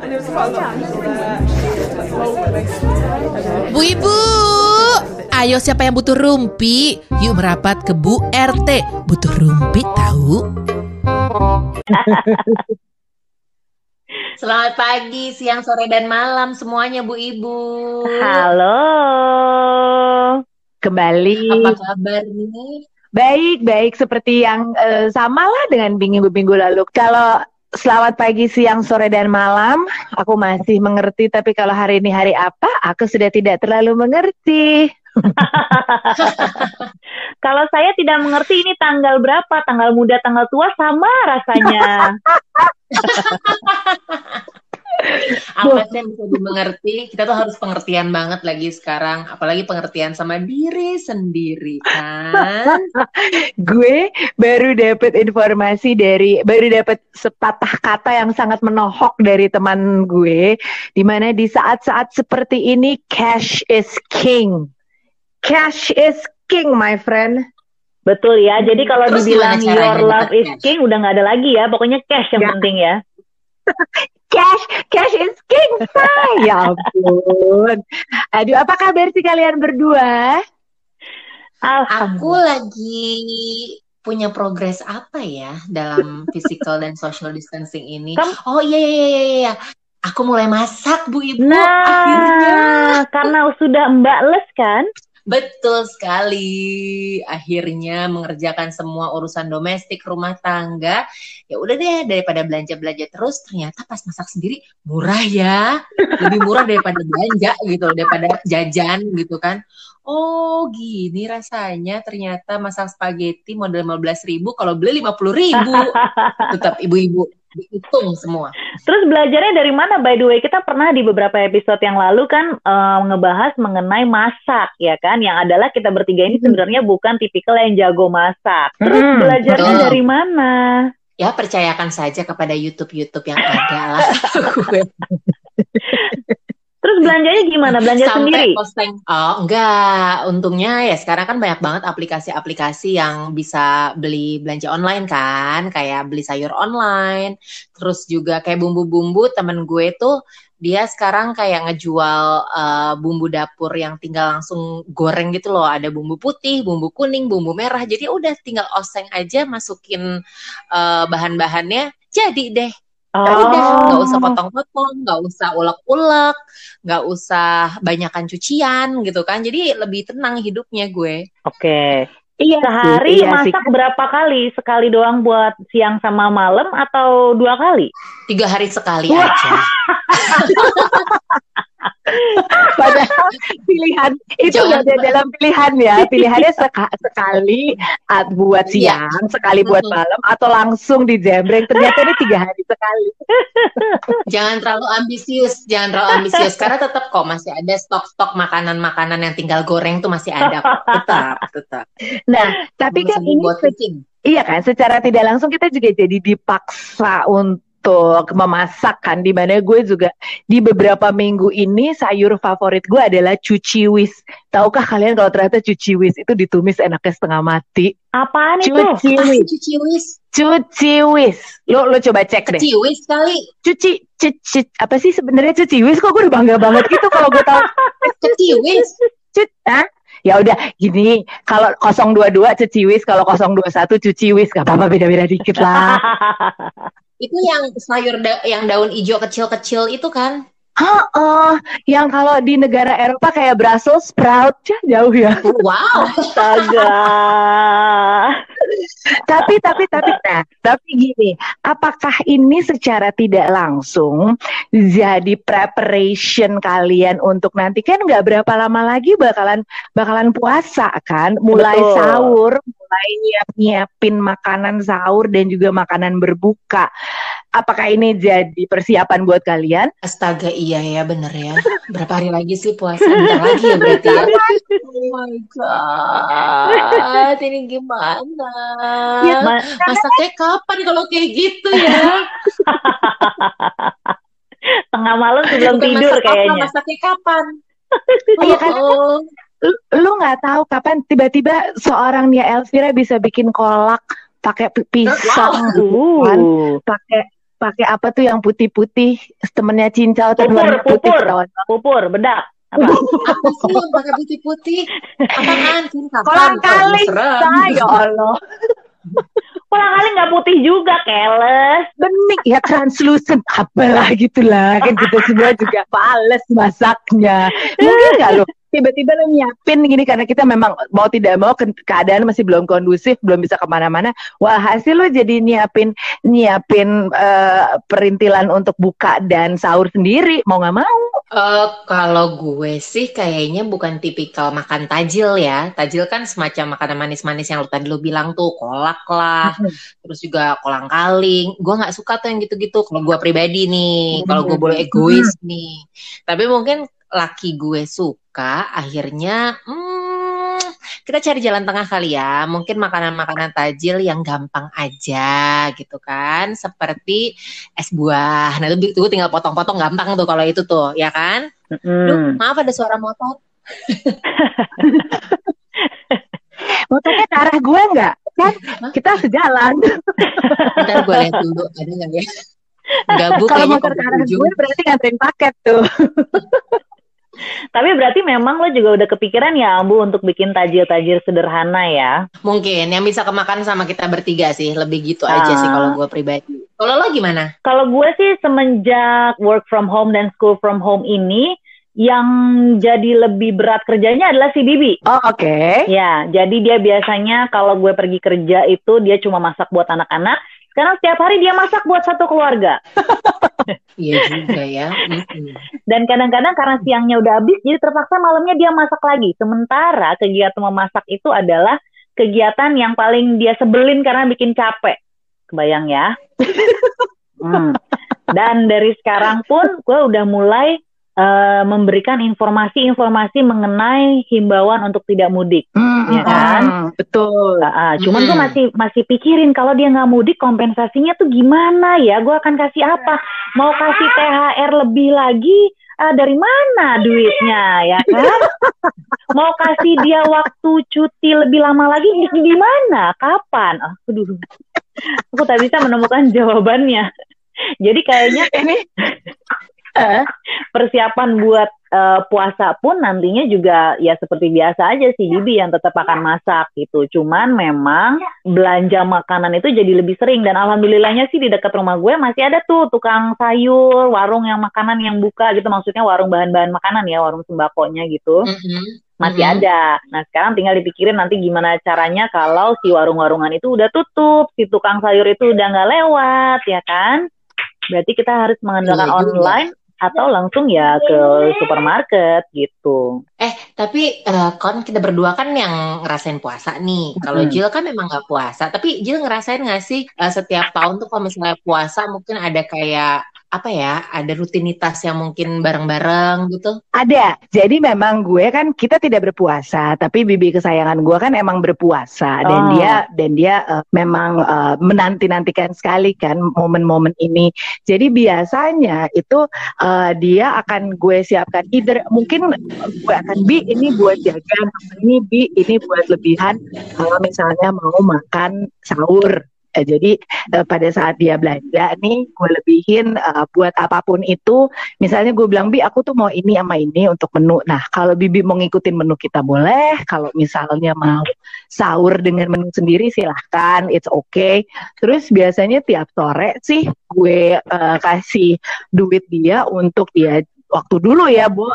Bu Ibu, ayo siapa yang butuh rumpi? Yuk merapat ke Bu RT. Butuh rumpi tahu? Selamat pagi, siang, sore, dan malam semuanya Bu Ibu. Halo. Kembali. Apa kabar nih? Baik, baik seperti yang uh, sama lah dengan minggu-minggu lalu. Kalau selamat pagi, siang, sore, dan malam, aku masih mengerti. Tapi kalau hari ini hari apa, aku sudah tidak terlalu mengerti. kalau saya tidak mengerti ini tanggal berapa, tanggal muda, tanggal tua sama rasanya. apa sih yang bisa dimengerti kita tuh harus pengertian banget lagi sekarang apalagi pengertian sama diri sendiri kan gue baru dapat informasi dari baru dapat sepatah kata yang sangat menohok dari teman gue di mana di saat-saat seperti ini cash is king cash is king my friend Betul ya. Jadi kalau Terus dibilang your love is king udah nggak ada lagi ya. Pokoknya cash yang ya. penting ya. Cash, cash is king, say. ya ampun. Aduh, apa kabar sih kalian berdua? Aku lagi punya progres apa ya dalam physical dan social distancing ini? Kamu... Oh iya, iya iya iya iya. Aku mulai masak Bu Ibu nah, akhirnya. Karena sudah Mbak les kan? Betul sekali. Akhirnya mengerjakan semua urusan domestik rumah tangga. Ya udah deh daripada belanja-belanja terus ternyata pas masak sendiri murah ya. Lebih murah daripada belanja gitu, daripada jajan gitu kan. Oh gini rasanya ternyata masak spaghetti model 15 ribu kalau beli 50 ribu. Tetap ibu-ibu dihitung semua. Terus belajarnya dari mana? By the way, kita pernah di beberapa episode yang lalu kan uh, ngebahas mengenai masak, ya kan? Yang adalah kita bertiga ini hmm. sebenarnya bukan tipikal yang jago masak. Terus hmm, belajarnya betul. dari mana? Ya percayakan saja kepada YouTube YouTube yang ada lah. Terus belanjanya gimana? Belanja Sampai sendiri? Posting. Oh, enggak. Untungnya ya sekarang kan banyak banget aplikasi-aplikasi yang bisa beli belanja online kan, kayak beli sayur online. Terus juga kayak bumbu-bumbu temen gue tuh dia sekarang kayak ngejual uh, bumbu dapur yang tinggal langsung goreng gitu loh. Ada bumbu putih, bumbu kuning, bumbu merah. Jadi udah tinggal oseng aja masukin uh, bahan-bahannya jadi deh Oh. udah, nggak usah potong-potong, nggak usah ulek-ulek, nggak usah banyakan cucian gitu kan. Jadi lebih tenang hidupnya gue. Oke. Iya, sehari iya masak sih. berapa kali? Sekali doang buat siang sama malam atau dua kali? Tiga hari sekali Wah. aja. Padahal pilihan itu Jangan ada dalam pilihan ya. Pilihannya seka sekali buat iya. siang, ya. sekali buat malam, atau langsung di jembreng. Ternyata ini tiga hari sekali. Jangan terlalu ambisius, jangan terlalu ambisius. Karena tetap kok masih ada stok-stok makanan-makanan yang tinggal goreng tuh masih ada kok. Tetap, tetap. Nah, tapi kan ini buat Iya kan, secara tidak langsung kita juga jadi dipaksa untuk untuk memasak kan di mana gue juga di beberapa minggu ini sayur favorit gue adalah cuci wis tahukah kalian kalau ternyata cuci wis itu ditumis enaknya setengah mati? Apaan itu? cuci wis cuci wis cuci wis lo lo coba cek deh. Cuci wis kali. Cuci cuci apa sih sebenarnya cuci wis kok gue udah bangga banget gitu kalau gue tahu. Cuci wis cuci ya udah gini kalau 022 cuci wis kalau 021 cuci wis gak apa-apa beda-beda dikit lah Itu yang sayur da yang daun hijau kecil-kecil itu kan? Oh, oh, yang kalau di negara Eropa kayak Brussels sprout ya jauh ya. Wow, astaga. tapi tapi tapi nah, tapi gini, apakah ini secara tidak langsung jadi preparation kalian untuk nanti kan nggak berapa lama lagi bakalan bakalan puasa kan, mulai Betul. sahur, mulai nyiap-nyiapin makanan sahur dan juga makanan berbuka. Apakah ini jadi persiapan buat kalian? Astaga, iya ya, bener ya. Berapa hari lagi sih puasa? Bentar lagi ya berarti ya. Oh my god, ini gimana? Ya, Masaknya kapan kalau kayak gitu ya? Tengah malam sebelum Bukan tidur masak kayaknya. Apa, masaknya kapan? Oh, iya kan? Oh. Lu nggak tahu kapan tiba-tiba seorang Nia Elvira bisa bikin kolak pakai pisang, wow. pakai pakai apa tuh yang putih-putih temennya cincau atau Pupur, putih pupur. Pupur, bedak. Apa? Apa sih yang pakai putih-putih? Apaan? Kapan? Kolang kaling, ya Allah. Kolang kali nggak putih juga, keles. bening ya translucent. Apalah gitulah. Kan kita semua juga pales masaknya. Mungkin nggak lo tiba-tiba lo nyiapin gini karena kita memang mau tidak mau ke- keadaan masih belum kondusif belum bisa ke mana-mana. Wah hasil lo jadi nyiapin nyiapin eh, perintilan untuk buka dan sahur sendiri. Mau nggak mau Eh, kalau gue sih kayaknya bukan tipikal makan tajil ya. Tajil kan semacam makanan manis-manis yang lo tadi lo bilang tuh kolak lah, terus juga kolang kaling. Gue nggak suka tuh yang gitu-gitu. Kalau gue pribadi nih, kalau gue boleh egois nih. Tapi mungkin laki gue suka, akhirnya hmm, kita cari jalan tengah kali ya. Mungkin makanan-makanan tajil yang gampang aja gitu kan, seperti es buah. Nah itu tinggal potong-potong gampang tuh kalau itu tuh, ya kan? Duh, Hmm. maaf ada suara motor. motornya ke arah gue nggak kan kita sejalan Ntar gue lihat dulu ada nggak ya? Gabuk kalau motor ke arah gue berarti nganterin paket tuh Tapi berarti memang lo juga udah kepikiran ya, Ambu, untuk bikin tajil-tajil sederhana ya. Mungkin yang bisa kemakan sama kita bertiga sih, lebih gitu aja Ah. sih kalau gue pribadi. Kalau lo gimana? Kalau gue sih semenjak work from home dan school from home ini, yang jadi lebih berat kerjanya adalah si Bibi. oh oke Ya, jadi dia biasanya kalau gue pergi kerja itu dia cuma masak buat anak-anak. Sekarang setiap hari dia masak buat satu keluarga. Iya juga ya. Dan kadang-kadang karena siangnya udah habis, jadi terpaksa malamnya dia masak lagi. Sementara kegiatan memasak itu adalah kegiatan yang paling dia sebelin karena bikin capek. Kebayang ya? Hmm. Dan dari sekarang pun gue udah mulai eh, memberikan informasi-informasi mengenai himbauan untuk tidak mudik. Hmm, Ya kan? hmm, betul Ah, ah, cuman gue Hmm. masih masih pikirin kalau dia nggak mudik kompensasinya tuh gimana ya? Gue akan kasih apa? Mau kasih THR lebih lagi? Ah, dari mana duitnya ya kan? Mau kasih dia waktu cuti lebih lama lagi di, di mana? Kapan? Ah, aduh, aku tak bisa menemukan jawabannya. Jadi kayaknya ini persiapan buat eh, puasa pun nantinya juga ya seperti biasa aja sih Bibi yang tetap akan masak gitu. Cuman memang belanja makanan itu jadi lebih sering dan alhamdulillahnya sih di dekat rumah gue masih ada tuh tukang sayur, warung yang makanan yang buka gitu maksudnya warung bahan-bahan makanan ya, warung sembakonya gitu. Mm-mm. Masih Mm-mm. ada. Nah, sekarang tinggal dipikirin nanti gimana caranya kalau si warung-warungan itu udah tutup, si tukang sayur itu udah nggak lewat, ya kan? Berarti kita harus mengandalkan Iya online atau langsung ya ke supermarket gitu. Eh, tapi eh, kan kita berdua kan yang ngerasain puasa nih. Kalau Mm. Jill kan memang nggak puasa. Tapi Jill ngerasain nggak sih eh, setiap tahun tuh kalau misalnya puasa mungkin ada kayak apa ya? Ada rutinitas yang mungkin bareng-bareng gitu. Ada. Jadi memang gue kan kita tidak berpuasa, tapi bibi kesayangan gue kan emang berpuasa dan Oh. dia dan dia eh, memang eh, menanti-nantikan sekali kan momen-momen ini. Jadi biasanya itu eh, dia akan gue siapkan either mungkin gue akan bi ini buat jajan, ini bi ini buat lebihan kalau misalnya mau makan sahur. Eh, jadi eh, pada saat dia belanja nih gue lebihin eh, buat apa pun itu. Misalnya gue bilang bi aku tuh mau ini sama ini untuk menu. Nah kalau bibi mau ngikutin menu kita boleh. Kalau misalnya mau sahur dengan menu sendiri silahkan. It's okay. Terus biasanya tiap sore sih gue eh, kasih duit dia untuk dia waktu dulu ya bu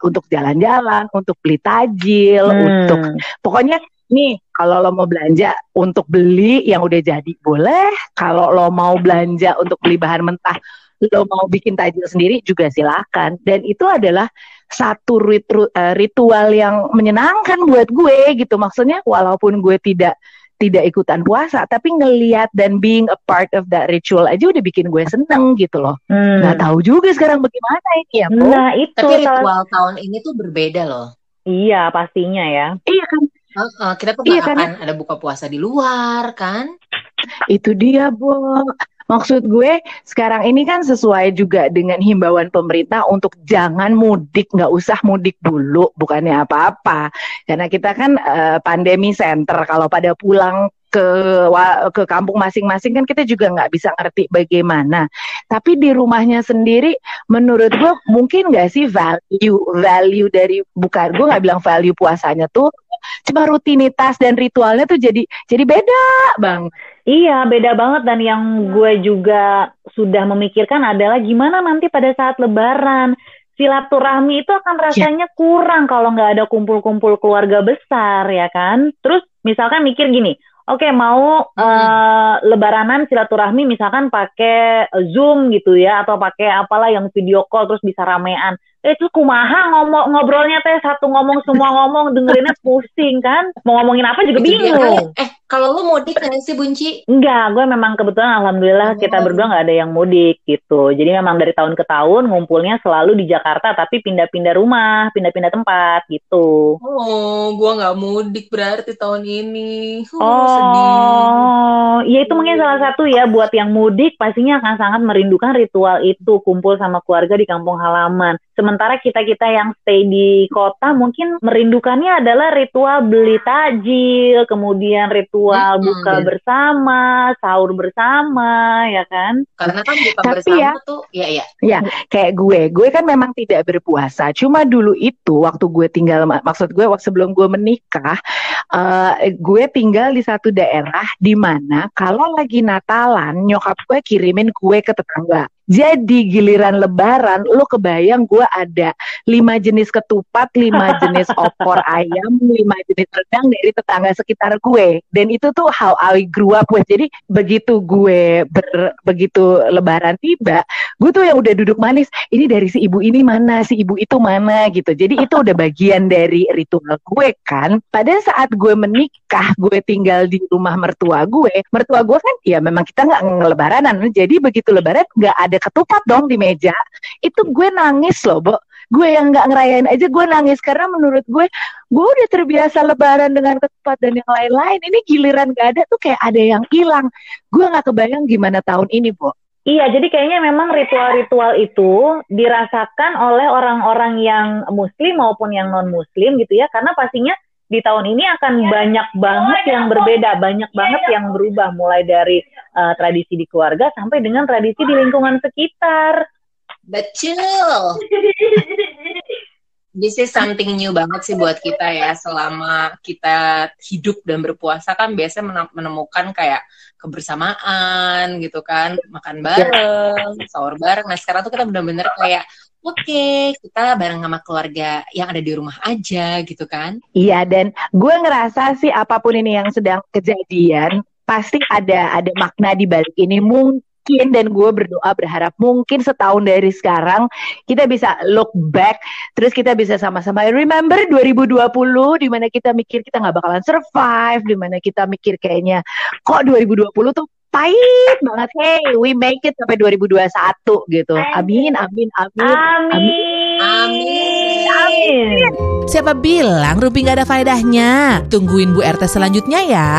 untuk jalan-jalan untuk beli tajil Hmm. untuk pokoknya nih kalau lo mau belanja untuk beli yang udah jadi boleh kalau lo mau belanja untuk beli bahan mentah lo mau bikin tajil sendiri juga silakan dan itu adalah satu rit- eh, ritual yang menyenangkan buat gue gitu maksudnya walaupun gue tidak tidak ikutan puasa tapi ngeliat dan being a part of that ritual aja udah bikin gue seneng gitu loh Hmm. nggak tahu juga sekarang bagaimana ini ya Bu. Nah itu Tapi salah- ritual tahun ini tuh berbeda loh. iya pastinya ya. iya kan Heeh, kita tuh Iya, karena- akan ada buka puasa di luar kan? Itu dia, Bu. Maksud gue sekarang ini kan sesuai juga dengan himbauan pemerintah untuk jangan mudik, nggak usah mudik dulu, bukannya apa-apa. Karena kita kan eh, pandemi center, kalau pada pulang ke ke kampung masing-masing kan kita juga nggak bisa ngerti bagaimana. Tapi di rumahnya sendiri, menurut gue mungkin nggak sih value value dari bukan gue nggak bilang value puasanya tuh cuma rutinitas dan ritualnya tuh jadi jadi beda bang. Iya, beda banget dan yang gue juga sudah memikirkan adalah gimana nanti pada saat lebaran silaturahmi itu akan ya. rasanya ya. kurang kalau nggak ada kumpul-kumpul keluarga besar ya kan. Terus misalkan mikir gini, oke okay, mau hmm. uh, lebaranan silaturahmi misalkan pakai Zoom gitu ya atau pakai apalah yang video call terus bisa ramean itu kumaha ngomong ngobrolnya teh satu ngomong semua ngomong dengerinnya pusing kan? Mau ngomongin apa juga bingung. eh kalau lu mudik kan sih Bunci? Enggak gue memang kebetulan alhamdulillah oh. kita berdua nggak ada yang mudik gitu. Jadi memang dari tahun ke tahun ngumpulnya selalu di Jakarta tapi pindah-pindah rumah pindah-pindah tempat gitu. Oh gue nggak mudik berarti tahun ini. Oh, oh. sedih. Ya itu mungkin salah satu ya buat yang mudik pastinya akan sangat merindukan ritual itu kumpul sama keluarga di kampung halaman Sementara kita-kita yang stay di kota mungkin merindukannya adalah ritual beli tajil, kemudian ritual hmm, buka ya. bersama, sahur bersama, ya kan? Karena kan buka Tapi bersama ya, tuh, ya ya. Ya, kayak gue, gue kan memang tidak berpuasa. Cuma dulu itu waktu gue tinggal, maksud gue waktu sebelum gue menikah, uh, gue tinggal di satu daerah di mana kalau lagi Natalan nyokap gue kirimin kue ke tetangga. Jadi giliran lebaran lo kebayang gue ada lima jenis ketupat, lima jenis opor ayam, lima jenis rendang dari tetangga sekitar gue. Dan itu tuh how I grew up with. Jadi begitu gue ber, begitu lebaran tiba, gue tuh yang udah duduk manis. Ini dari si ibu ini mana, si ibu itu mana gitu. Jadi itu udah bagian dari ritual gue kan. Pada saat gue menikah, gue tinggal di rumah mertua gue. Mertua gue kan ya memang kita nggak ngelebaranan. Jadi begitu lebaran nggak ada ketupat dong di meja. Itu gue nangis loh, Bo. Gue yang nggak ngerayain aja gue nangis karena menurut gue gue udah terbiasa lebaran dengan ketupat dan yang lain-lain. Ini giliran gak ada tuh kayak ada yang hilang. Gue nggak kebayang gimana tahun ini, Bo. Iya, jadi kayaknya memang ritual-ritual itu dirasakan oleh orang-orang yang muslim maupun yang non-muslim gitu ya, karena pastinya di tahun ini akan ya. banyak banget yang berbeda, banyak ya, banget ya. yang berubah mulai dari uh, tradisi di keluarga sampai dengan tradisi di lingkungan sekitar. Betul. This is something new banget sih buat kita ya. Selama kita hidup dan berpuasa kan biasanya menemukan kayak kebersamaan gitu kan. Makan bareng sahur bareng. Nah sekarang tuh kita bener-bener kayak oke okay, kita bareng sama keluarga yang ada di rumah aja gitu kan. Iya dan gue ngerasa sih apa pun ini yang sedang kejadian pasti ada ada makna di balik ini. Mungkin dan gue berdoa berharap mungkin setahun dari sekarang kita bisa look back terus kita bisa sama-sama remember 2020 di mana kita mikir kita nggak bakalan survive di mana kita mikir kayaknya kok 2020 tuh pahit banget. Hey, we make it sampai 2021 gitu. Amin, amin, amin. Amin. Amin. amin. Siapa bilang Rupi gak ada faedahnya? Tungguin Bu RT selanjutnya ya.